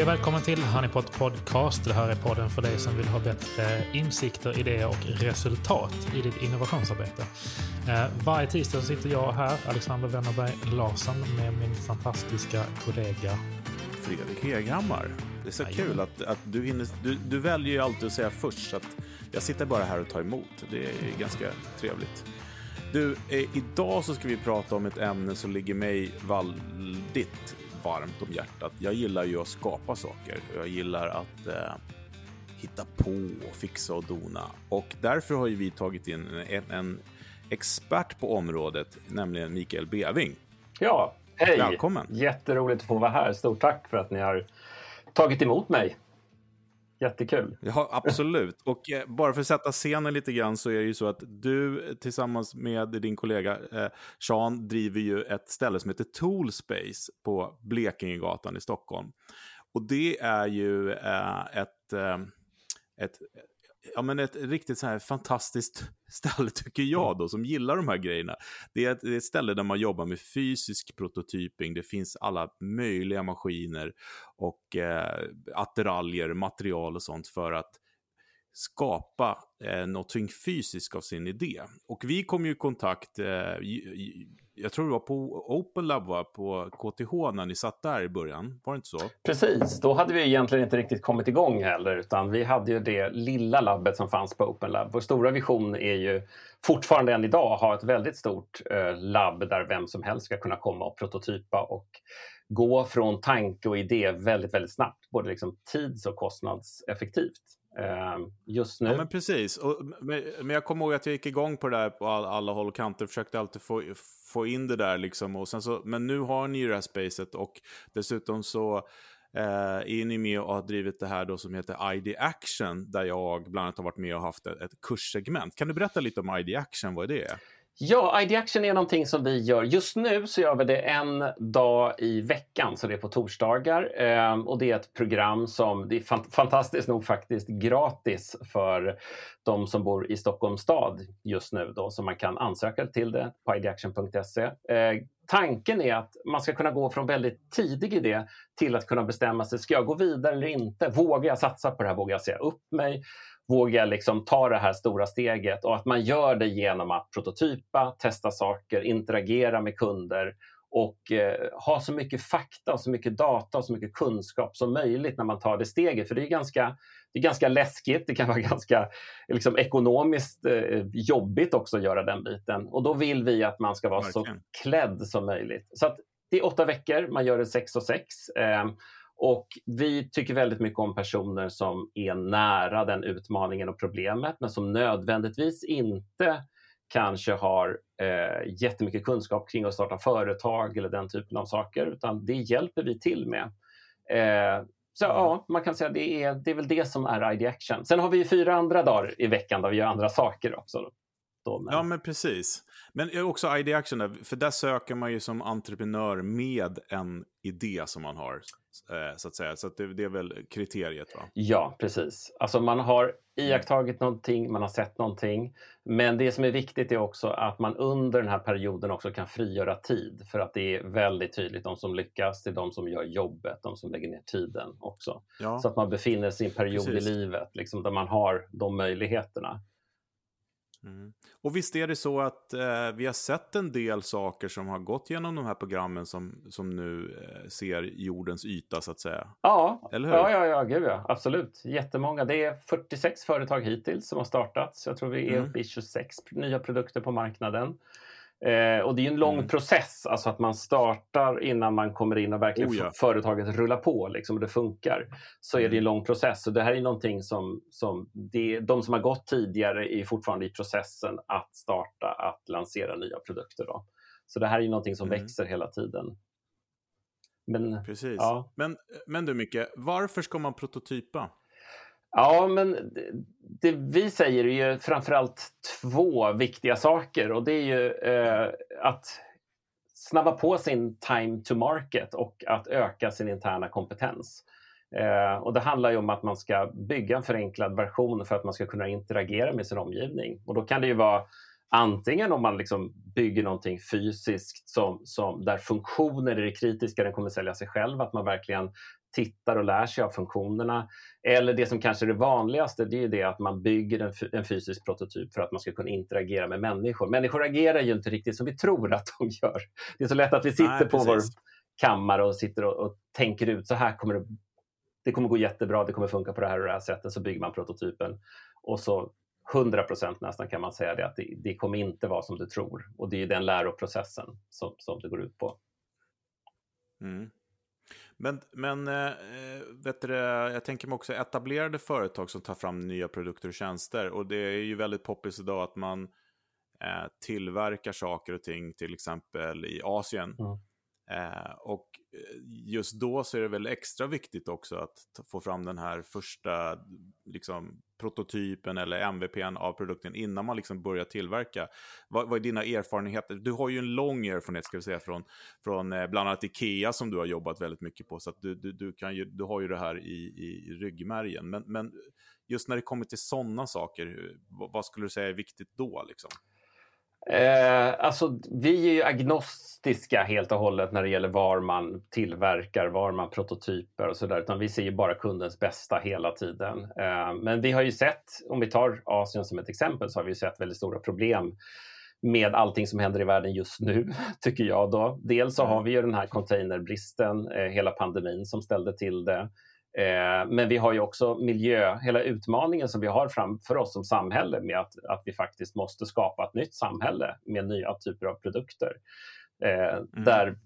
Hej och välkommen till Honeypot Podcast. Det här är podden för dig som vill ha bättre insikter, idéer och resultat i ditt innovationsarbete. Eh, varje tisdag sitter jag här, Alexander Wennerberg Larsson, med min fantastiska kollega Fredrik Heghammar. Det är så Aj, kul att, att du, hinner, du, du väljer ju alltid att säga först, så att jag sitter bara här och tar emot. Det är ganska trevligt. Du, eh, idag så ska vi prata om ett ämne som ligger mig väldigt varmt om hjärtat. Jag gillar ju att skapa saker. Jag gillar att eh, hitta på och fixa och dona. Och därför har ju vi tagit in en, en expert på området, nämligen Mikael Beving. Ja, hej! Välkommen! Jätteroligt att få vara här. Stort tack för att ni har tagit emot mig. Jättekul. Ja, absolut. Och eh, bara för att sätta scenen lite grann så är det ju så att du tillsammans med din kollega eh, Sean driver ju ett ställe som heter Toolspace på Blekingegatan i Stockholm. Och det är ju eh, ett, eh, ett ja, men ett riktigt så här fantastiskt ställe tycker jag då, som gillar de här grejerna. Det är, ett, det är ett ställe där man jobbar med fysisk prototyping, det finns alla möjliga maskiner och eh, attiraljer, material och sånt för att skapa eh, någonting fysiskt av sin idé. Och vi kom ju i kontakt, eh, jag tror det var på Open Lab va? på KTH när ni satt där i början, var det inte så? Precis, då hade vi egentligen inte riktigt kommit igång heller utan vi hade ju det lilla labbet som fanns på Open Lab. Vår stora vision är ju fortfarande än idag ha ett väldigt stort eh, labb där vem som helst ska kunna komma och prototypa och gå från tanke och idé väldigt, väldigt snabbt, både liksom tids och kostnadseffektivt. Ehm, just nu. Ja, men precis. Och, men, jag kommer ihåg att jag gick igång på det där på all, alla håll och kanter. Försökte alltid få, få in det där liksom. Och sen så, men nu har ni ju det här spacet och dessutom så eh, är ni med och har drivit det här då som heter ID Action. Där jag bland annat har varit med och haft ett, ett kurssegment. Kan du berätta lite om ID Action, vad är det? Ja, ID Action är någonting som vi gör. Just nu så gör vi det en dag i veckan, så det är på torsdagar. Ehm, och det är ett program som det är fant fantastiskt nog faktiskt gratis för de som bor i Stockholms stad just nu. Då, så man kan ansöka till det på idaction.se. Ehm, tanken är att man ska kunna gå från väldigt tidig idé till att kunna bestämma sig. Ska jag gå vidare eller inte? Vågar jag satsa på det här? Vågar jag säga upp mig? Våga liksom ta det här stora steget och att man gör det genom att prototypa, testa saker, interagera med kunder och eh, ha så mycket fakta, så mycket data och så mycket kunskap som möjligt när man tar det steget. För det är ganska, det är ganska läskigt, det kan vara ganska liksom, ekonomiskt eh, jobbigt också att göra den biten. Och då vill vi att man ska vara Verkligen. så klädd som möjligt. Så att det är åtta veckor, man gör det sex och sex. Eh, och vi tycker väldigt mycket om personer som är nära den utmaningen och problemet men som nödvändigtvis inte kanske har eh, jättemycket kunskap kring att starta företag eller den typen av saker, utan det hjälper vi till med. Eh, så ja, man kan säga det är, det är väl det som är ID Action. Sen har vi fyra andra dagar i veckan där vi gör andra saker också. Då, men... Ja, men precis. Men också ID Action, för där söker man ju som entreprenör med en idé som man har. Eh, så att säga. Så att det, det, är väl kriteriet? va? Ja, precis. Alltså man har iakttagit någonting, man har sett någonting. Men det som är viktigt är också att man under den här perioden också kan frigöra tid. För att det är väldigt tydligt, de som lyckas, det är de som gör jobbet, de som lägger ner tiden också. Ja. Så att man befinner sig i en period precis. i livet liksom, där man har de möjligheterna. Mm. Och visst är det så att eh, vi har sett en del saker som har gått genom de här programmen som, som nu eh, ser jordens yta så att säga? Ja, Eller hur? ja, ja, ja, gud ja, absolut. Jättemånga. Det är 46 företag hittills som har startats. Jag tror vi är mm. uppe i 26 nya produkter på marknaden. Eh, och det är en lång mm. process, alltså att man startar innan man kommer in och verkligen oh ja. företaget rullar på liksom, och det funkar. Så mm. är det en mm. lång process. Och det här är någonting som, som det, de som har gått tidigare är fortfarande i processen att starta, att lansera nya produkter. Då. Så det här är någonting som mm. växer hela tiden. Men, Precis. Ja. Men, men du Micke, varför ska man prototypa? Ja, men det vi säger är ju framförallt två viktiga saker och det är ju eh, att snabba på sin time to market och att öka sin interna kompetens. Eh, och det handlar ju om att man ska bygga en förenklad version för att man ska kunna interagera med sin omgivning. Och då kan det ju vara antingen om man liksom bygger någonting fysiskt som, som, där funktioner är det kritiska, den kommer sälja sig själv, att man verkligen tittar och lär sig av funktionerna. Eller det som kanske är det vanligaste, det är det att man bygger en, en, fysisk prototyp för att man ska kunna interagera med människor. Människor agerar ju inte riktigt som vi tror att de gör. Det är så lätt att vi sitter Nej, på vår kammare och sitter och, och, tänker ut så här kommer det, det kommer gå jättebra, det kommer funka på det här och det här sättet, så bygger man prototypen och så 100 procent nästan kan man säga det att det, det, kommer inte vara som du tror och det är den läroprocessen som, som det går ut på. Mm. Men, men äh, vet du, jag tänker mig också etablerade företag som tar fram nya produkter och tjänster. Och det är ju väldigt poppis idag att man äh, tillverkar saker och ting till exempel i Asien. Mm. Eh, och eh, just då så är det väl extra viktigt också att få fram den här första liksom, prototypen eller MVPn av produkten innan man liksom börjar tillverka. Vad, vad, är dina erfarenheter? Du har ju en lång erfarenhet ska vi säga från, från eh, bland annat Ikea som du har jobbat väldigt mycket på. Så du, du, du, kan ju, du har ju det här i, i ryggmärgen. Men, men just när det kommer till sådana saker, vad skulle du säga är viktigt då? Liksom? Eh, alltså, vi är ju agnostiska helt och hållet när det gäller var man tillverkar, var man prototyper och sådär, utan vi ser ju bara kundens bästa hela tiden. Eh, men vi har ju sett, om vi tar Asien som ett exempel, så har vi sett väldigt stora problem med allting som händer i världen just nu, tycker jag. Då. Dels så har mm. vi ju den här containerbristen, eh, hela pandemin som ställde till det. Eh, men vi har ju också miljö, hela utmaningen som vi har framför oss som samhälle med att, att vi faktiskt måste skapa ett nytt samhälle med nya typer av produkter. Eh, mm. Där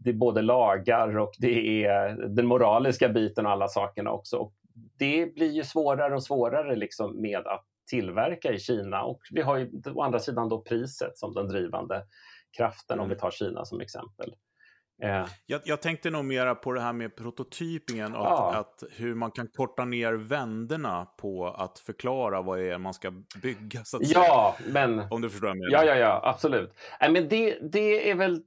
det är både lagar och det är den moraliska biten och alla sakerna också. Och det blir ju svårare och svårare liksom med att tillverka i Kina och vi har ju å andra sidan då priset som den drivande kraften mm. om vi tar Kina som exempel. Jag, jag, tänkte nog mera på det här med prototypingen och ja. att, att, hur man kan korta ner vänderna på att förklara vad det är man ska bygga. Så att ja, säga. men... Om du förstår vad jag menar. Ja, ja, ja, absolut. Äh, men det, det är väl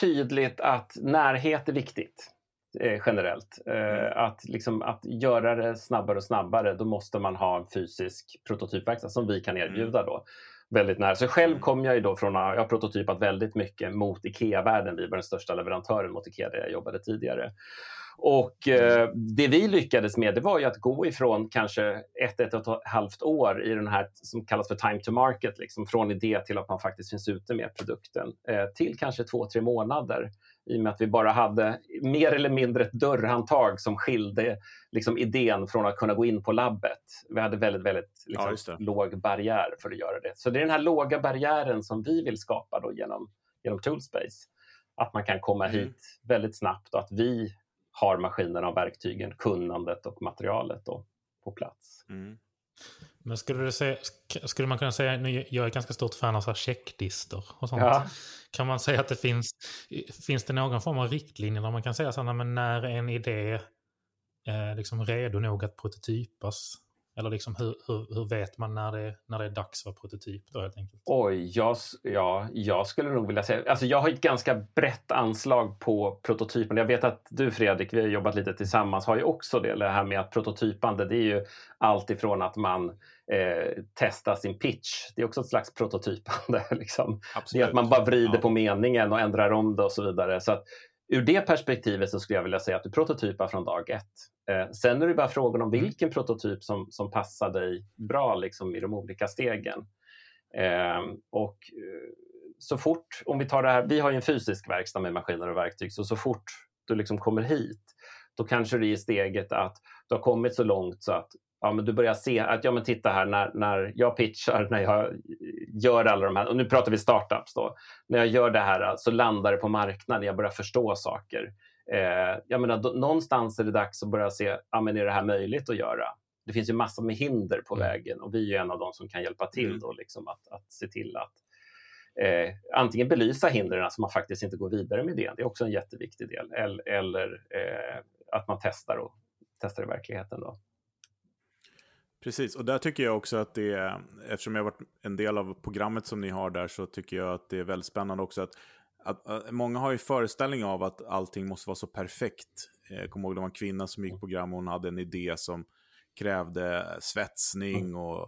tydligt att närhet är viktigt eh, generellt. Eh, mm. att, liksom, att göra det snabbare och snabbare, då måste man ha en fysisk prototypverkstad som vi kan erbjuda. Mm. Då väldigt nära. Så själv kom jag ju då från att jag har prototypat väldigt mycket mot IKEA-världen. Vi var den största leverantören mot IKEA där jag jobbade tidigare. Och eh, det vi lyckades med det var ju att gå ifrån kanske ett, ett och ett halvt år i den här som kallas för time to market, liksom, från idé till att man faktiskt finns ute med produkten, eh, till kanske två, tre månader i och med att vi bara hade mer eller mindre ett dörrhandtag som skilde liksom, idén från att kunna gå in på labbet. Vi hade väldigt, väldigt liksom, ja, låg barriär för att göra det. Så det är den här låga barriären som vi vill skapa då genom, genom Toolspace. Att man kan komma mm. hit väldigt snabbt och att vi har maskinerna och verktygen, kunnandet och materialet då, på plats. Mm. Men skulle, du säga, skulle man kunna säga, nu jag är ganska stort fan av så här checklistor och sånt. Ja. Kan man säga att det finns, finns det någon form av riktlinjer där man kan säga så här, men när en idé är liksom redo nog att prototypas? Eller liksom hur, hur, hur, vet man när det, när det är dags för prototyp då helt enkelt? Oj, jag, ja, jag skulle nog vilja säga, alltså jag har ett ganska brett anslag på prototypen. Jag vet att du Fredrik, vi har jobbat lite tillsammans, har ju också det, det här med att prototypande, det är ju allt ifrån att man eh, testar sin pitch, det är också ett slags prototypande. Liksom. Det är att man bara vrider ja. på meningen och ändrar om det och så vidare. Så att, ur det perspektivet så skulle jag vilja säga att du prototypar från dag ett. Eh, sen är det bara frågan om mm. vilken prototyp som, som passar dig bra liksom, i de olika stegen. Eh, och eh, så fort, om vi tar det här, vi har ju en fysisk verkstad med maskiner och verktyg, så så fort du liksom kommer hit, då kanske det är steget att du har kommit så långt så att ja, men du börjar se att ja, men titta här när, när jag pitchar, när jag gör alla de här, och nu pratar vi startups då, när jag gör det här så landar det på marknaden, jag börjar förstå saker. Eh, jag menar, då, någonstans är det dags att börja se, ja, men är det här möjligt att göra? Det finns ju massor med hinder på mm. vägen och vi är en av dem som kan hjälpa till mm. då, liksom att, att se till att eh, antingen belysa hindren så man faktiskt inte går vidare med det. Det är också en jätteviktig del. Eller, eller eh, att man testar och testar i verkligheten. Då. Precis, och där tycker jag också att det är, eftersom jag har varit en del av programmet som ni har där, så tycker jag att det är väldigt spännande också att, att, att många har ju föreställning av att allting måste vara så perfekt. Jag kommer ihåg det var en kvinna som gick program och hon hade en idé som krävde svetsning mm. och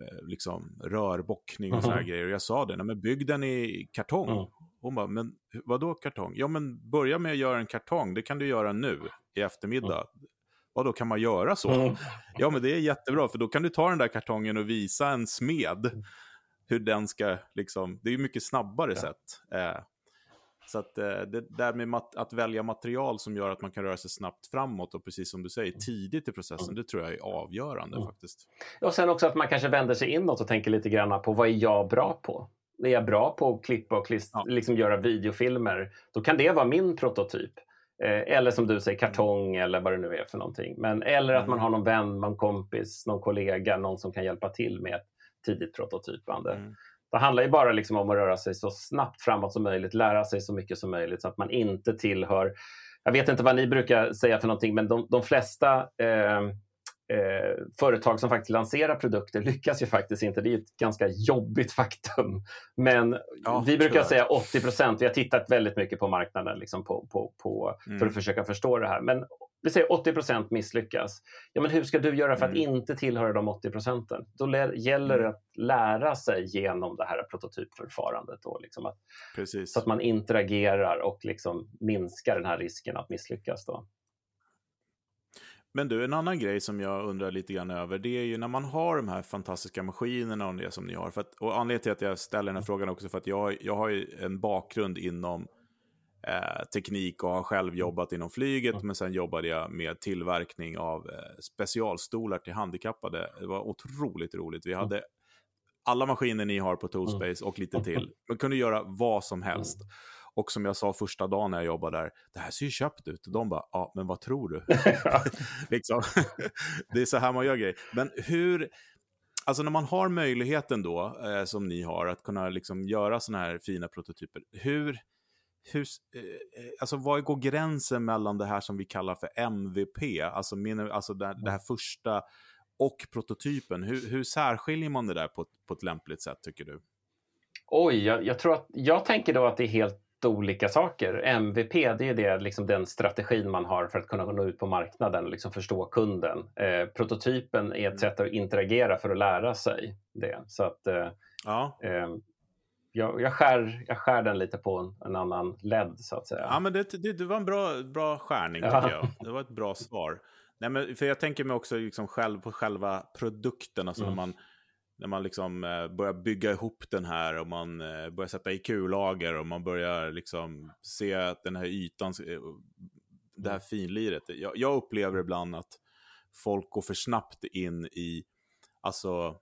eh, liksom rörbockning och mm. sådana grejer. Och jag sa det, nej men bygg den i kartong. Mm. Hon bara, men vad då kartong? Ja men börja med att göra en kartong, det kan du göra nu. i eftermiddag. Mm. Och då kan man göra så? Mm. Ja, men det är jättebra, för då kan du ta den där kartongen och visa en smed mm. hur den ska, liksom, det är ju mycket snabbare ja. sätt. Eh, så att eh, det där med att välja material som gör att man kan röra sig snabbt framåt och precis som du säger, tidigt i processen, mm. det tror jag är avgörande mm. faktiskt. Och sen också att man kanske vänder sig inåt och tänker lite grann på vad är jag bra på? Är jag bra på att klippa och klistra, ja. liksom göra videofilmer, då kan det vara min prototyp. Eh, eller som du säger, kartong eller vad det nu är för någonting. Men, eller att man mm. har någon vän, någon kompis, någon kollega, någon som kan hjälpa till med ett tidigt prototypande. Mm. Det handlar ju bara liksom om att röra sig så snabbt framåt som möjligt, lära sig så mycket som möjligt så att man inte tillhör jag vet inte vad ni brukar säga för någonting, men de, de flesta eh, eh, företag som faktiskt lanserar produkter lyckas ju faktiskt inte. Det är ett ganska jobbigt faktum. Men ja, vi brukar säga 80 procent. Vi har tittat väldigt mycket på marknaden liksom på, på, på mm. för att försöka förstå det här. Men vi säger 80 procent misslyckas. Ja, men hur ska du göra för att mm. inte tillhöra de 80 procenten? Då gäller det mm. att lära sig genom det här prototypförfarandet. Då, liksom att, så att man interagerar och liksom minskar den här risken att misslyckas. Då. Men du, en annan grej som jag undrar lite grann över, det är ju när man har de här fantastiska maskinerna och det som ni har. För att, och anledningen till att jag ställer den här frågan också för att jag, jag har ju en bakgrund inom eh, teknik och har själv jobbat inom flyget, men sen jobbade jag med tillverkning av eh, specialstolar till handikappade. Det var otroligt roligt. Vi hade alla maskiner ni har på Toolspace och lite till. Man kunde göra vad som helst. Och som jag sa första dagen när jag jobbade där, det här ser ju köpt ut. De bara, ja, men vad tror du? liksom. det är så här man gör grejer. Men hur, alltså när man har möjligheten då, eh, som ni har, att kunna liksom göra sådana här fina prototyper, hur, hur, eh, alltså vad går gränsen mellan det här som vi kallar för MVP, alltså, min, alltså det, det här första, och prototypen? Hur, hur särskiljer man det där på, på ett lämpligt sätt, tycker du? Oj, jag, jag, tror att, jag tänker då att det är helt olika saker. MVP det är det, liksom den strategin man har för att kunna nå ut på marknaden och liksom förstå kunden. Eh, prototypen är ett mm. sätt att interagera för att lära sig det. Så att, eh, ja. eh, jag, jag, skär, jag skär den lite på en, en annan led så att säga. Ja, men det, det, det var en bra, bra skärning ja. tycker jag. Det var ett bra svar. Nej, men för jag tänker mig också liksom själv på själva produkten, alltså mm. när man när man liksom eh, börjar bygga ihop den här och man eh, börjar sätta i kullager och man börjar liksom se att den här ytan, eh, det här finliret. Jag, jag upplever ibland att folk går för snabbt in i alltså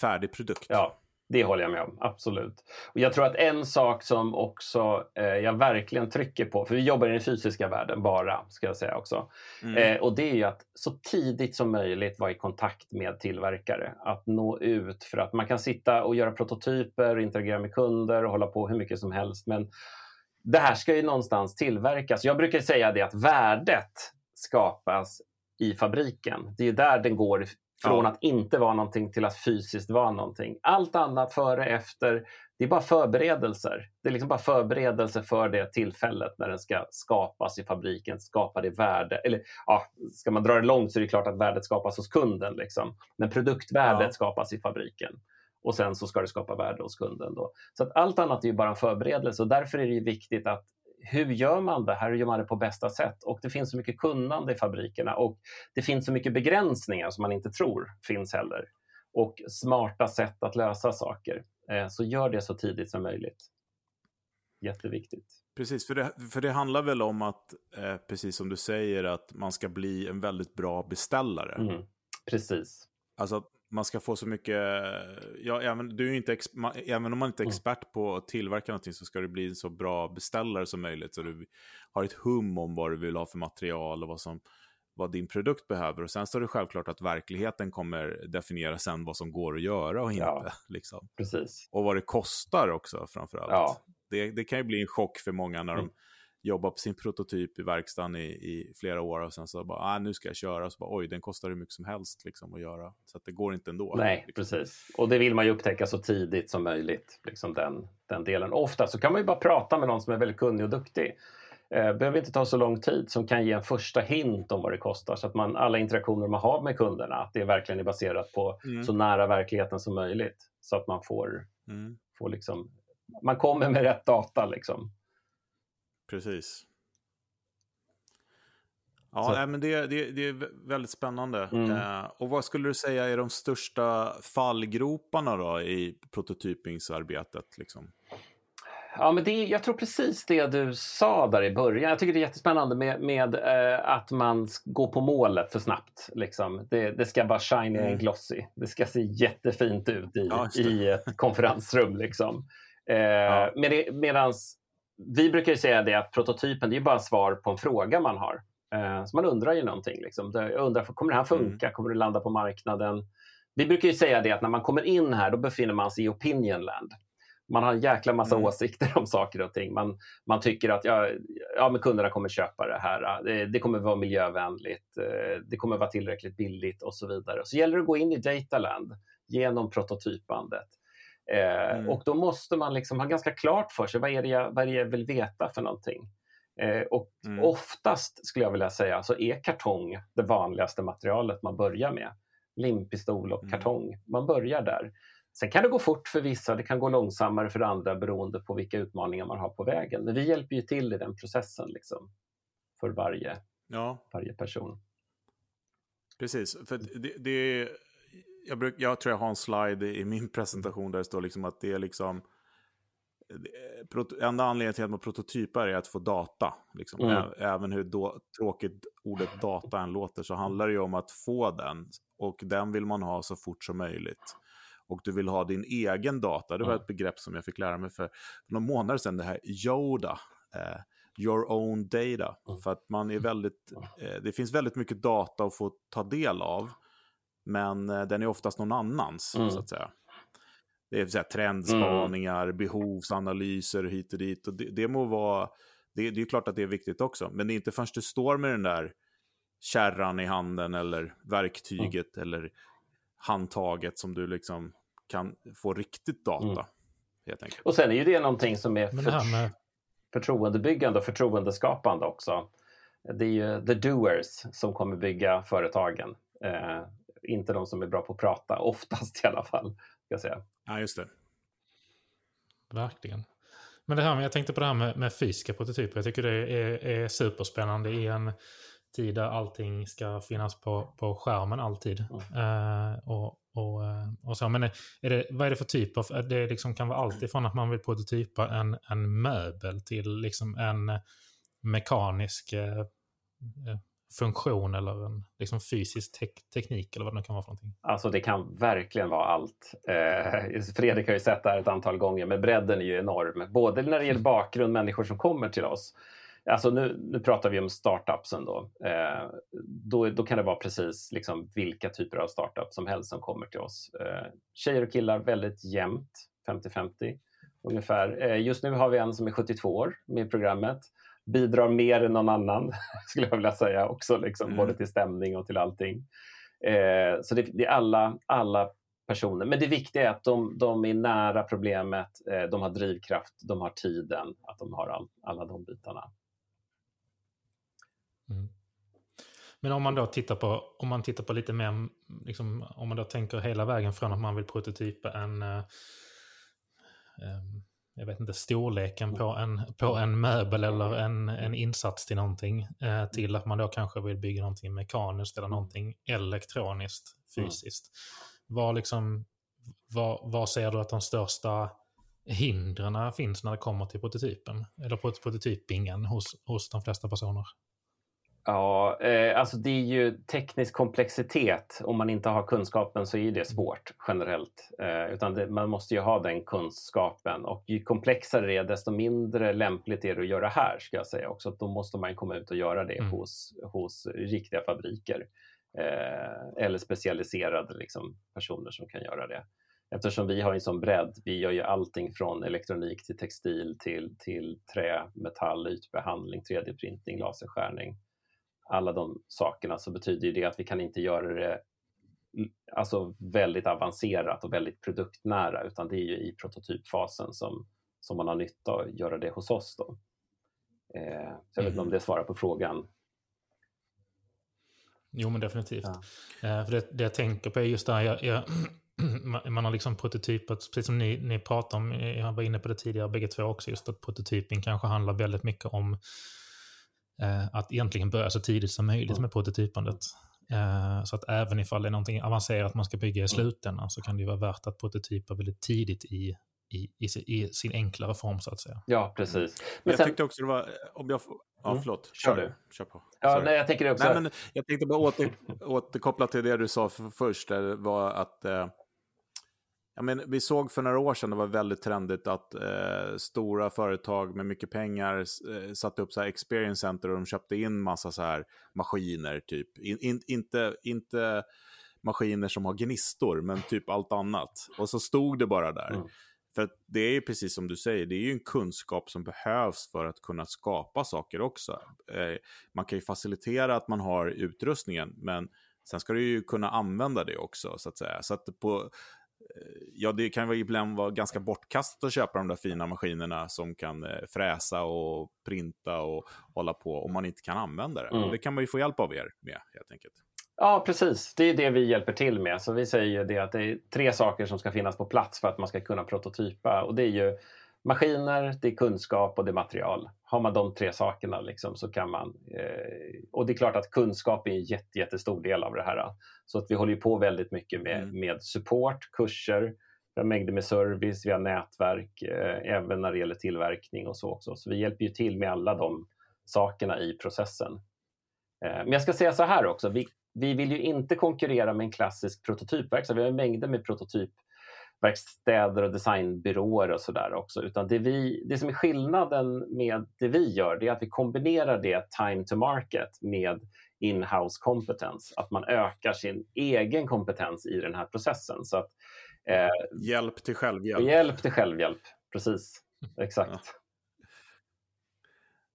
färdig produkt. Ja. Det håller jag med om, absolut. Och jag tror att en sak som också eh, jag verkligen trycker på, för vi jobbar i den fysiska världen bara, ska jag säga också. Mm. Eh, och det är ju att så tidigt som möjligt vara i kontakt med tillverkare. Att nå ut, för att man kan sitta och göra prototyper, interagera med kunder och hålla på hur mycket som helst. Men det här ska ju någonstans tillverkas. Jag brukar säga det att värdet skapas i fabriken. Det är där den går från ja. att inte vara någonting till att fysiskt vara någonting. Allt annat före, efter, det är bara förberedelser. Det är liksom bara förberedelser för det tillfället när den ska skapas i fabriken, skapa det värde. Eller ja, ska man dra det långt så är det klart att värdet skapas hos kunden. Liksom. Men produktvärdet ja. skapas i fabriken. Och sen så ska det skapa värde hos kunden. Då. Så att allt annat är ju bara en förberedelse och därför är det viktigt att hur gör man det här? Hur gör man det på bästa sätt? Och det finns så mycket kunnande i fabrikerna och det finns så mycket begränsningar som man inte tror finns heller. Och smarta sätt att lösa saker. Eh, så gör det så tidigt som möjligt. Jätteviktigt. Precis, för det, för det handlar väl om att, eh, precis som du säger, att man ska bli en väldigt bra beställare. Mm, precis. Alltså man ska få så mycket, ja, även, du är inte man, även om man inte är mm. expert på att tillverka någonting så ska du bli en så bra beställare som möjligt. Så du har ett hum om vad du vill ha för material och vad, som, vad din produkt behöver. Och sen så är det självklart att verkligheten kommer definiera sen vad som går att göra och inte. Ja, liksom. precis. Och vad det kostar också framförallt. Ja. Det, det kan ju bli en chock för många när mm. Jobba på sin prototyp i verkstaden i, i flera år och sen så bara, ah, nu ska jag köra, så bara, oj, den kostar hur mycket som helst liksom, att göra. Så att det går inte ändå. Nej, liksom. precis. Och det vill man ju upptäcka så tidigt som möjligt, liksom den, den delen. Ofta så kan man ju bara prata med någon som är väldigt kunnig och duktig. Eh, behöver inte ta så lång tid som kan ge en första hint om vad det kostar så att man, alla interaktioner man har med kunderna, att det verkligen är baserat på mm. så nära verkligheten som möjligt så att man får, mm. får liksom, man kommer med rätt data liksom. Precis. Ja, nej, men det, det, det är väldigt spännande. Mm. Eh, och vad skulle du säga är de största fallgroparna då i prototypingsarbetet? Liksom? Ja, men det, jag tror precis det du sa där i början. Jag tycker det är jättespännande med, med eh, att man går på målet för snabbt. Liksom. Det, det ska bara shiny Mm. and glossy. Det ska se jättefint ut i, Ja, i ett konferensrum. Liksom. Eh, Ja. med det, medans vi brukar ju säga det att prototypen det är bara svar på en fråga man har. Eh, så man undrar ju någonting. Liksom. Jag undrar, kommer det här funka? Kommer det landa på marknaden? Vi brukar ju säga det att när man kommer in här, då befinner man sig i opinion land. Man har en jäkla massa Mm. åsikter om saker och ting. Man, man tycker att ja, ja, men kunderna kommer köpa det här. Det, det kommer vara miljövänligt. eh, Det kommer vara tillräckligt billigt och så vidare. Så gäller det att gå in i dataland genom prototypandet. Eh, Mm. Och då måste man liksom ha ganska klart för sig vad är det jag, vad är jag vill veta för någonting. Eh, och Mm. oftast skulle jag vilja säga så är kartong det vanligaste materialet man börjar med. Limpistol och Mm. kartong. Man börjar där. Sen kan det gå fort för vissa, det kan gå långsammare för andra beroende på vilka utmaningar man har på vägen. Men vi hjälper ju till i den processen liksom, för varje, Ja, varje person. precis. För det, det, jag, bruk, jag tror jag har en slide i min presentation där det står liksom att det är liksom... proto- Enda anledningen till att man prototypar är att få data. Liksom. Mm. Även hur då, tråkigt ordet data än låter så handlar det ju om att få den. Och den vill man ha så fort som möjligt. Och du vill ha din egen data. Det var Mm. ett begrepp som jag fick lära mig för några månader sedan. Det här Yoda. Eh, your own data. Mm. För att man är väldigt, eh, det finns väldigt mycket data att få ta del av. Men eh, den är oftast någon annans, Mm. så att säga. Det är så här, trendspaningar, behovsanalyser hit och dit. Och det, det må vara, det, det är klart att det är viktigt också. Men det är inte först du står med den där kärran i handen eller verktyget eller handtaget som du liksom kan få riktigt data. Mm. Helt enkelt. Och sen är ju det någonting som är för, med... förtroendebyggande och förtroendeskapande också. Det är ju the doers som kommer bygga företagen. Eh, inte de som är bra på att prata, oftast i alla fall. Ska jag säga. Ja, just det. Verkligen. Men det här med, jag tänkte på det här med, med fysiska prototyper. Jag tycker det är, är superspännande i en tid där allting ska finnas på, på skärmen alltid. Eh, och, och, eh, och så. Men är det, vad är det för typ av... Det liksom kan vara allt ifrån att man vill prototypa en, en möbel till liksom en mekanisk eh, eh, funktion eller en liksom fysisk te teknik eller vad det nu kan vara för någonting. Alltså det kan verkligen vara allt. Eh, Fredrik har ju sett det här ett antal gånger, men bredden är ju enorm. Både när det gäller bakgrund, människor som kommer till oss. Alltså nu, nu pratar vi om startupsen då. Eh, då. Då kan det vara precis liksom vilka typer av startups som helst som kommer till oss. Eh, tjejer och killar väldigt jämnt, 50-50 ungefär. Eh, just nu har vi en som är 72 år med i programmet. Bidrar mer än någon annan, skulle jag vilja säga också, liksom, Mm. både till stämning och till allting. Eh, så det, det är alla, alla personer. Men det viktiga är att de, de är nära problemet, eh, de har drivkraft, de har tiden, att de har all, alla de bitarna. Mm. Men om man då tittar på, om man tittar på lite mer, liksom, om man då tänker hela vägen från att man vill prototypa en, eh, em, jag vet inte, storleken på en, på en möbel eller en, en insats till någonting, eh, till att man då kanske vill bygga någonting mekaniskt eller någonting elektroniskt, fysiskt. Vad liksom, vad, vad ser du att de största hindren finns när det kommer till prototypen? Eller prot- prototypingen hos, hos de flesta personer? Ja, eh, alltså det är ju teknisk komplexitet. Om man inte har kunskapen så är det svårt generellt. Eh, utan det, man måste ju ha den kunskapen och ju komplexare det är desto mindre lämpligt är det att göra här ska jag säga också. Då måste man komma ut och göra det Mm. hos, hos riktiga fabriker. Eh, eller specialiserade liksom, personer som kan göra det. Eftersom vi har en sån bredd, vi gör ju allting från elektronik till textil till, till trä, metall, ytbehandling, 3D-printing, laserskärning alla de sakerna så betyder det att vi kan inte göra det mm, alltså väldigt avancerat och väldigt produktnära utan det är ju i prototypfasen som, som man har nytta av att göra det hos oss. Då. Eh, så jag vet inte om det svarar på frågan. Jo, men definitivt. Ja. Eh, för det, det jag tänker på är just det här, jag, jag, man har liksom prototypat, precis som ni, ni pratar om, jag var inne på det tidigare bägge två också, just att prototyping kanske handlar väldigt mycket om eh, att egentligen börja så tidigt som möjligt med prototypandet. Eh, så att även ifall det är någonting avancerat man ska bygga i slutändan så kan det vara värt att prototypa väldigt tidigt i, i, i, i sin enklare form så att säga. Ja, precis. Men jag sen... tyckte också det var, om jag får, ja mm. förlåt, kör, du. Kör på. Ja, nej, jag tänker också... Nej, men jag tänkte bara åter, återkoppla till det du sa för, först, det var att eh, Ja, men vi såg för några år sedan, det var väldigt trendigt att eh, stora företag med mycket pengar eh, satte upp så här experience center och de köpte in massa så här maskiner, typ. In, in, inte, inte maskiner som har gnistor, men typ allt annat. Och så stod det bara där. Mm. För det är ju precis som du säger, det är ju en kunskap som behövs för att kunna skapa saker också. Eh, man kan ju facilitera att man har utrustningen, men sen ska du ju kunna använda det också, så att säga. Så att på, ja, det kan ibland vara ganska bortkastat att köpa de där fina maskinerna som kan eh, fräsa och printa och hålla på om man inte kan använda det. Mm. Det kan man ju få hjälp av er med helt enkelt. Ja, precis. Det är det vi hjälper till med. Så vi säger det att det är tre saker som ska finnas på plats för att man ska kunna prototypa. Och det är ju maskiner, det är kunskap och det är material. Har man de tre sakerna liksom, så kan man... Eh, och det är klart att kunskap är en jätte, jättestor del av det här. Så att vi håller på väldigt mycket med, mm. med support, kurser, vi har mängder med service, vi har nätverk, eh, även när det gäller tillverkning och så också. Så vi hjälper ju till med alla de sakerna i processen. Eh, men jag ska säga så här också, vi, vi vill ju inte konkurrera med en klassisk prototypverksamhet. Vi har mängder med prototyp verkstäder och designbyråer och sådär också. Utan det, vi, det som är skillnaden med det vi gör, det är att vi kombinerar det time to market med in-house kompetens. Att man ökar sin egen kompetens i den här processen. Så att, eh, hjälp till självhjälp. Hjälp till självhjälp, precis. Exakt. Ja.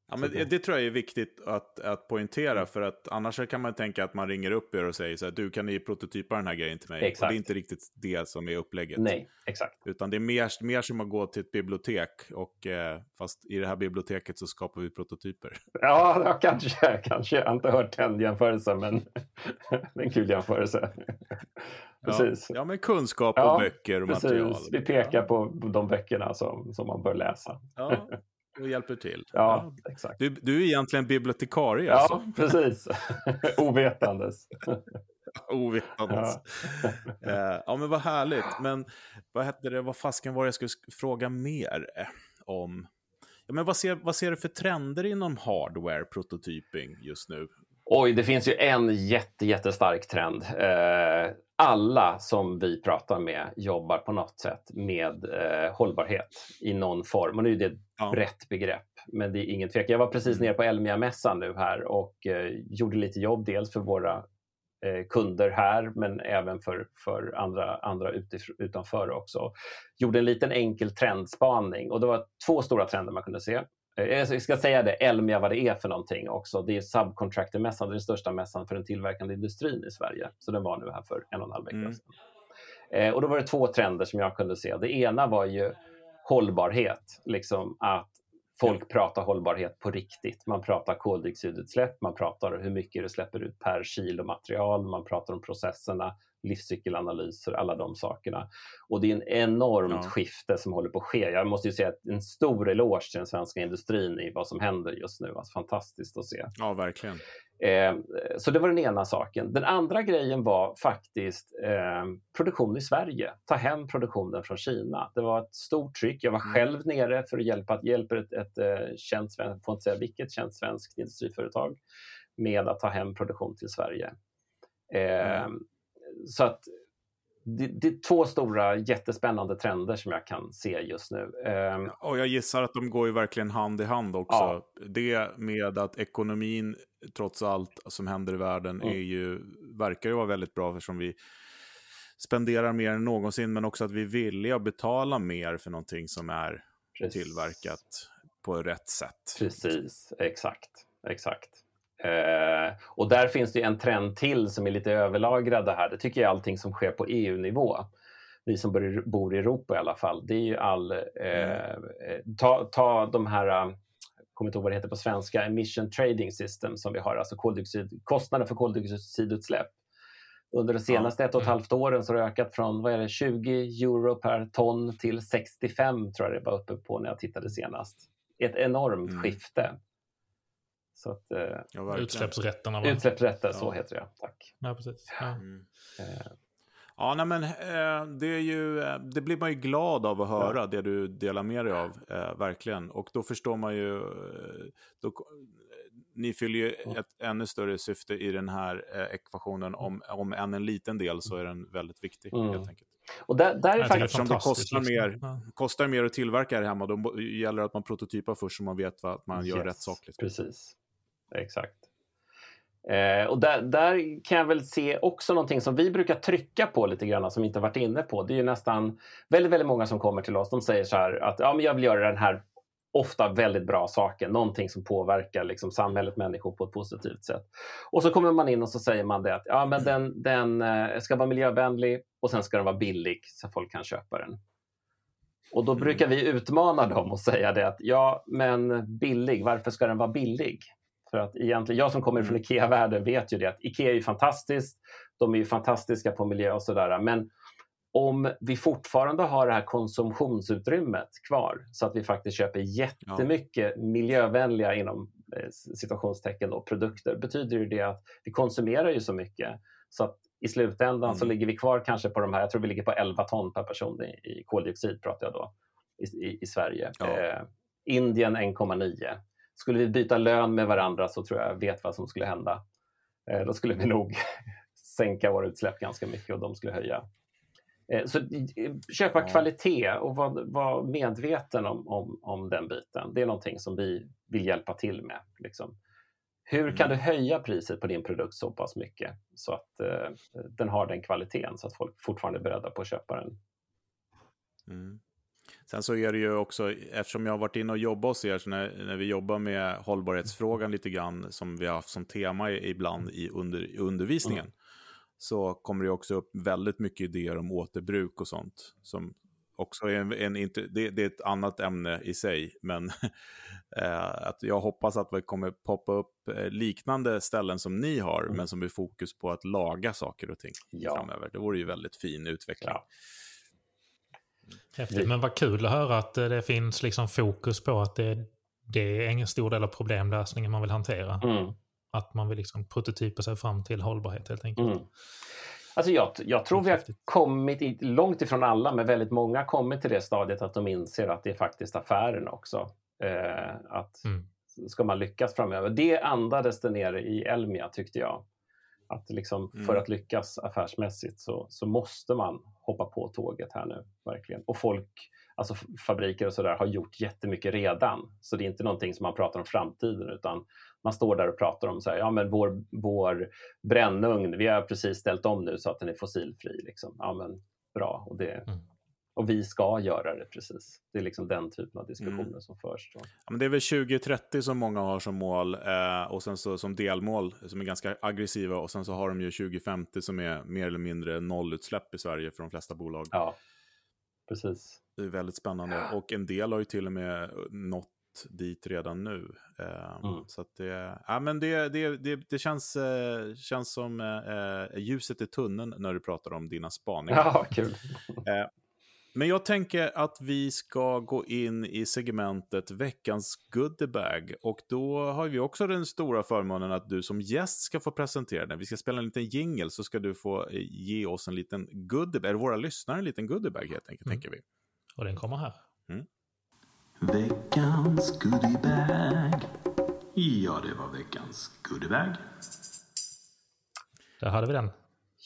Ja, men det, det, tror jag är viktigt att, att poängtera, mm. för att annars kan man tänka att man ringer upp er och säger så här, du kan ni prototypa den här grejen till mig? Exakt. Och det är inte riktigt det som är upplägget. Nej, exakt. Utan det är mer, mer som att gå till ett bibliotek, och, eh, fast i det här biblioteket så skapar vi prototyper. Ja, ja kanske, kanske. Jag har inte hört den jämförelsen, men det är en kul jämförelse. precis. Ja, ja, men kunskap och ja, böcker och precis. material. Vi pekar på de böckerna som, som man bör läsa. Ja och hjälper till. Ja, ja. exakt. Du, du är egentligen bibliotekarie Ja, alltså. precis. Ovetandes. Ovetandes. Ja. Eh, ja, men vad härligt. Men vad hette det, vad fasken var det jag skulle fråga mer eh, om? Ja, men vad, ser, vad ser du för trender inom hardware prototyping just nu? Oj, det finns ju en jätte, jättestark trend. Eh, alla som vi pratar med jobbar på något sätt med eh, hållbarhet i någon form. Och nu är det ett ja. brett begrepp, men det är ingen tvekan. Jag var precis mm. nere på Elmia-mässan nu här och eh, gjorde lite jobb, dels för våra kunder här, men även för, för andra, andra utanför också. Gjorde en liten enkel trendspaning och det var två stora trender man kunde se. Eh, jag ska säga det, Elmia, vad det är för någonting också. Det är Subcontractor-mässan, den största mässan för den tillverkande industrin i Sverige. Så den var nu här för en och en halv vecka mm. sedan. Eh, och då var det två trender som jag kunde se. Det ena var ju hållbarhet, liksom att folk pratar hållbarhet på riktigt. Man pratar koldioxidutsläpp, man pratar hur mycket det släpper ut per kilo material, man pratar om processerna, livscykelanalyser, alla de sakerna. Och det är en enormt ja. skifte som håller på att ske. Jag måste ju säga en stor eloge till den svenska industrin i vad som händer just nu. Alltså, fantastiskt att se. Ja, verkligen. Eh, så det var den ena saken. Den andra grejen var faktiskt eh, produktion i Sverige. Ta hem produktionen från Kina. Det var ett stort tryck. Jag var mm. själv nere för att hjälpa, hjälpa ett, ett, ett eh, känt, jag får inte säga vilket, känt svenskt industriföretag med att ta hem produktion till Sverige. Eh, mm så att det, det, är två stora jättespännande trender som jag kan se just nu. Um, och jag gissar att de går ju verkligen hand i hand också. Ja. Det med att ekonomin, trots allt som händer i världen, mm. är ju, verkar ju vara väldigt bra eftersom vi spenderar mer än någonsin, men också att vi är villiga att betala mer för någonting som är Precis. tillverkat på rätt sätt. Precis, exakt. exakt. Eh, och där finns det en trend till som är lite överlagrad här. Det tycker jag är allting som sker på EU-nivå. Vi som bor i Europa i alla fall. Det är ju all... Eh, mm. ta, ta de här jag kommer inte ihåg vad det heter på svenska, emission trading system som vi har, alltså koldioxid, kostnader för koldioxidutsläpp. Under de senaste ja. ett och ett mm. halvt åren så har det ökat från vad är det, 20 euro per ton till 65 tror jag det var uppe på när jag tittade senast. Ett enormt mm. skifte. Så att, eh, Ja, Utsläppsrätterna. va? utsläppsrätter, så Ja. heter det. Tack. Ja, precis. Ja. Mm. Eh, Ja, nej, men eh, det, är ju, det blir man ju glad av att höra, det du delar med dig av, eh, verkligen. Och då förstår man ju, då, ni fyller ju ett ännu större syfte i den här eh, ekvationen. Om, om än en liten del så är den väldigt viktig, Mm. helt enkelt. och där, där är Jag faktiskt... Eftersom det kostar liksom. mer. Ja. Kostar mer att tillverka det hemma, då gäller det att man prototypar först så man vet vad, att man gör Yes, rätt sak. Liksom. Precis, exakt. Eh, och där, där kan jag väl se också någonting som vi brukar trycka på lite grann, som vi inte varit inne på. Det är ju nästan väldigt, väldigt många som kommer till oss. De säger så här att ja, men jag vill göra den här ofta väldigt bra saken, någonting som påverkar liksom, samhället, människor på ett positivt sätt. Och så kommer man in och så säger man det att ja, men den, den eh, ska vara miljövänlig och sen ska den vara billig så folk kan köpa den. Och då brukar vi utmana dem och säga det att ja, men billig, varför ska den vara billig? För att egentligen, jag som kommer från IKEA-världen vet ju det att IKEA är fantastiskt. De är ju fantastiska på miljö och sådär. Men om vi fortfarande har det här konsumtionsutrymmet kvar så att vi faktiskt köper jättemycket miljövänliga inom eh, situationstecken då, produkter betyder ju det att vi konsumerar ju så mycket så att i slutändan Mm. så ligger vi kvar kanske på de här, jag tror vi ligger på 11 ton per person i, i koldioxid pratar jag då i, i, i Sverige. Ja. Eh, Indien 1,9. Skulle vi byta lön med varandra så tror jag vet vad som skulle hända. Eh, då skulle vi nog sänka våra utsläpp ganska mycket och de skulle höja. Eh, Så köpa Ja. kvalitet och vara vara medveten om, om, om den biten. Det är någonting som vi vill hjälpa till med. Liksom. Hur kan du Mm. höja priset på din produkt så pass mycket så att eh, den har den kvaliteten så att folk fortfarande är beredda på att köpa den? Mm. Sen så är det ju också, eftersom jag har varit inne och jobbat hos er, så när, när vi jobbar med hållbarhetsfrågan lite grann, som vi har haft som tema ibland i, under, undervisningen, så kommer det också upp väldigt mycket idéer om återbruk och sånt. Som också är en, en det, det är ett annat ämne i sig, men eh, att jag hoppas att vi kommer poppa upp eh, liknande ställen som ni har, Mm. men som är fokus på att laga saker och ting Ja. framöver. Det vore ju väldigt fin utveckling. Ja. Häftigt. Men vad kul att höra att eh, det finns liksom fokus på att det, det är ingen stor del av problemlösningen man vill hantera. Mm. Att man vill liksom prototypa sig fram till hållbarhet helt enkelt. Mm. Alltså jag, jag tror vi har kommit, i, långt ifrån alla, men väldigt många har kommit till det stadiet att de inser att det är faktiskt affären också. Eh, att Mm. ska man lyckas framöver. Det andades det nere i Elmia tyckte jag. Att liksom, Mm. För att lyckas affärsmässigt så, så måste man hoppa på tåget här nu, verkligen. Och folk, alltså fabriker och sådär, har gjort jättemycket redan. Så det är inte någonting som man pratar om framtiden, utan man står där och pratar om så här, ja men vår, vår brännugn, vi har precis ställt om nu så att den är fossilfri. Liksom. Ja men bra, och, det, Mm. Och vi ska göra det precis. Det är liksom den typen av diskussioner Mm. som förs. Ja, men det är väl 2030 som många har som mål eh, och sen så som delmål som är ganska aggressiva och sen så har de ju 2050 som är mer eller mindre nollutsläpp i Sverige för de flesta bolag. Ja, precis. Det är väldigt spännande och en del har ju till och med nått dit redan nu. Eh, Mm. Så det, ja, men det, det, det, det känns, eh, känns som eh, ljuset i tunneln när du pratar om dina spaningar. Ja, kul. Men jag tänker att vi ska gå in i segmentet veckans goodiebag. Och då har vi också den stora förmånen att du som gäst ska få presentera den. Vi ska spela en liten jingle så ska du få eh, ge oss en liten goodiebag, eller våra lyssnare en liten goodiebag helt enkelt, Mm. tänker vi. Och den kommer här. Veckans goodiebag. Ja, det var veckans goodiebag. Där hade vi den.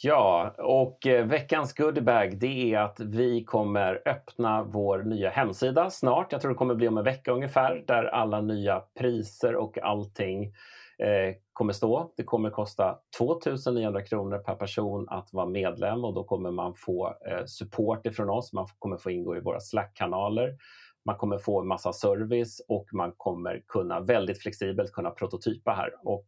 Ja, och eh, veckans goodiebag det är att vi kommer öppna vår nya hemsida snart. Jag tror det kommer bli om en vecka ungefär, där alla nya priser och allting eh, kommer stå. Det kommer kosta 2 900 kronor per person att vara medlem och då kommer man få eh, support ifrån oss. Man kommer få ingå i våra Slack-kanaler. Man kommer få en massa service och man kommer kunna väldigt flexibelt kunna prototypa här. Och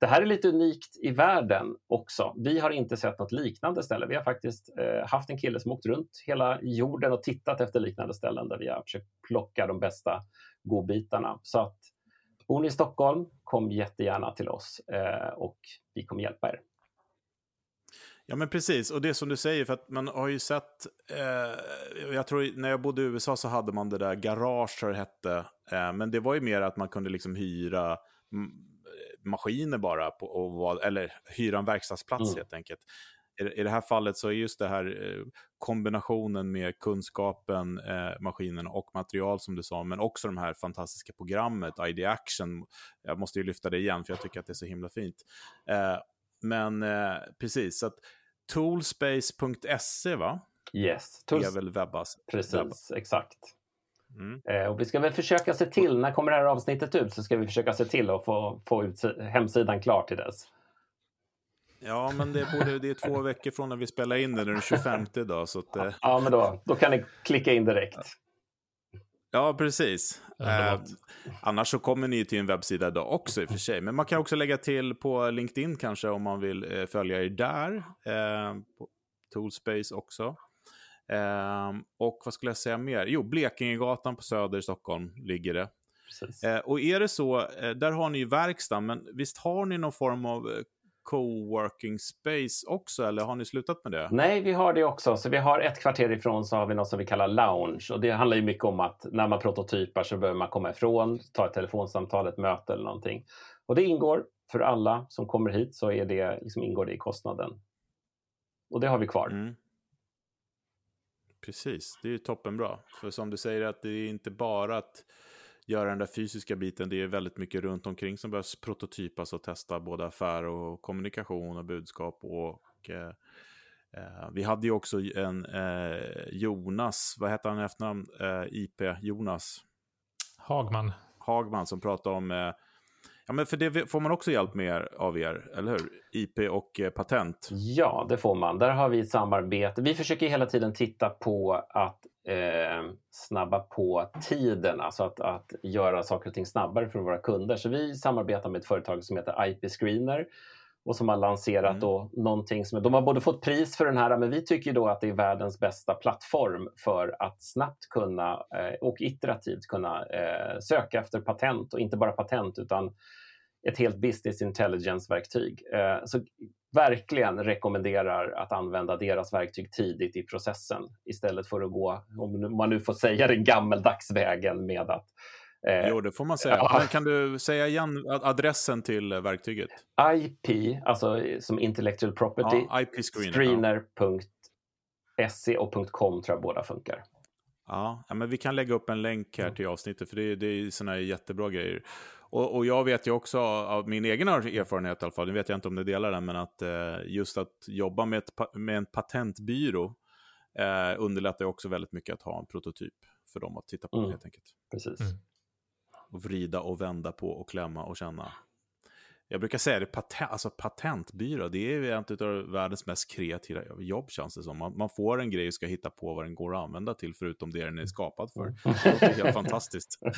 det här är lite unikt i världen också. Vi har inte sett något liknande ställe. Vi har faktiskt eh, haft en kille som åkt runt hela jorden och tittat efter liknande ställen där vi har försökt plocka de bästa godbitarna. Så att bor ni i Stockholm, kom jättegärna till oss eh, och vi kommer hjälpa er. Ja, men precis. Och det är som du säger, för att man har ju sett... Eh, jag tror när jag bodde i USA så hade man det där garage, det hette. Eh, men det var ju mer att man kunde liksom hyra mm, maskiner bara, på, och eller hyra en verkstadsplats Mm. helt enkelt. I, I det här fallet så är just det här eh, kombinationen med kunskapen, eh, maskinerna och material som du sa, men också de här fantastiska programmet, ID Action. Jag måste ju lyfta det igen för jag tycker att det är så himla fint. Eh, men eh, precis, så att toolspace.se va? Yes, är Tools, väl webbas. precis, exakt. Mm. Eh, och vi ska väl försöka se till, när kommer det här avsnittet ut, så ska vi försöka se till att få, få ut si- hemsidan klar till dess. Ja, men det, borde, det är två veckor från när vi spelar in det, den 25 idag. Så att, eh, Ja, men då, då kan ni klicka in direkt. Ja, precis. Eh, annars så kommer ni till en webbsida idag också i och för sig. Men man kan också lägga till på LinkedIn kanske om man vill eh, följa er där. Eh, på Toolspace också. Eh, och vad skulle jag säga mer? Jo, Blekingegatan på Söder i Stockholm ligger det. Eh, och är det så, eh, där har ni ju verkstaden, men visst har ni någon form av coworking space också, eller har ni slutat med det? Nej, vi har det också. Så vi har ett kvarter ifrån så har vi något som vi kallar lounge. Och det handlar ju mycket om att när man prototypar så behöver man komma ifrån, ta ett telefonsamtal, ett möte eller någonting. Och det ingår för alla som kommer hit så är det, liksom ingår det i kostnaden. Och det har vi kvar. Mm. Precis, det är ju toppenbra. För som du säger, att det är inte bara att göra den där fysiska biten, det är väldigt mycket runt omkring som behövs prototypas och testa både affär och kommunikation och budskap. Och, eh, eh, vi hade ju också en eh, Jonas, vad heter han i efternamn? Eh, IP Jonas Hagman. Hagman som pratade om eh, Ja, men för det får man också hjälp med er, av er, eller hur? IP och eh, patent. Ja, det får man. Där har vi ett samarbete. Vi försöker hela tiden titta på att eh, snabba på tiden, alltså att, att göra saker och ting snabbare för våra kunder. Så vi samarbetar med ett företag som heter IP Screener och som har lanserat Mm. då någonting som, de har både fått pris för den här, men vi tycker då att det är världens bästa plattform för att snabbt kunna eh, och iterativt kunna eh, söka efter patent och inte bara patent utan ett helt business intelligence-verktyg. Eh, så verkligen rekommenderar att använda deras verktyg tidigt i processen istället för att gå, om man nu får säga den gammeldags vägen med att eh, Jo, det får man säga. ja. Men kan du säga igen ad- adressen till eh, verktyget? IP, alltså som intellectual property, Ja, IP Screener. Ja. screener.se och .com tror jag båda funkar. Ja, men vi kan lägga upp en länk här till avsnittet, för det, är- är såna här jättebra grejer. Och, och jag vet ju också av min egen erfarenhet i alla fall, nu vet jag inte om du delar den, men att eh, just att jobba med, ett, med en patentbyrå eh, underlättar också väldigt mycket att ha en prototyp för dem att titta på Mm. helt enkelt. Precis. Mm. Och vrida och vända på och klämma och känna. Jag brukar säga det, patent, alltså patentbyrå, det är ju en av världens mest kreativa jobb känns det som. Man, man får en grej och ska hitta på vad den går att använda till, förutom det den är skapad för. Det låter helt fantastiskt.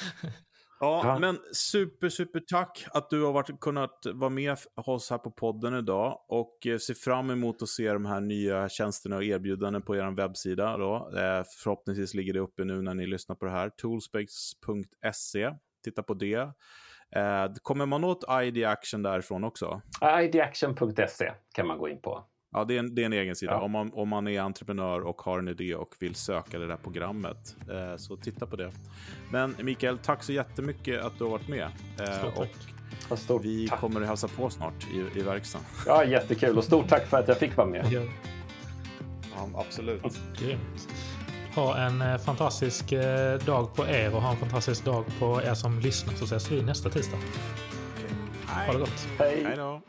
Ja, Ja. men super, super tack att du har varit, kunnat vara med oss här på podden idag och eh, ser fram emot att se de här nya tjänsterna och erbjudanden på er webbsida. Då. Eh, förhoppningsvis ligger det uppe nu när ni lyssnar på det här. Toolspace.se, titta på det. Eh, kommer man åt ID Action därifrån också? Idaction.se kan man gå in på. Ja, det är en, det är en egen sida. Ja. Om, man, om man är entreprenör och har en idé och vill söka det där programmet. Eh, så titta på det. Men Mikael, tack så jättemycket att du har varit med. Eh, Stort tack. och stort vi tack. kommer att hälsa på snart i, i verkstaden. Ja, jättekul och stort tack för att jag fick vara med. Ja, Ja, absolut. grymt. Ha en eh, fantastisk eh, dag på er och ha en fantastisk dag på er som lyssnar så ses vi nästa tisdag. Ha det gott. Hej! Hej då.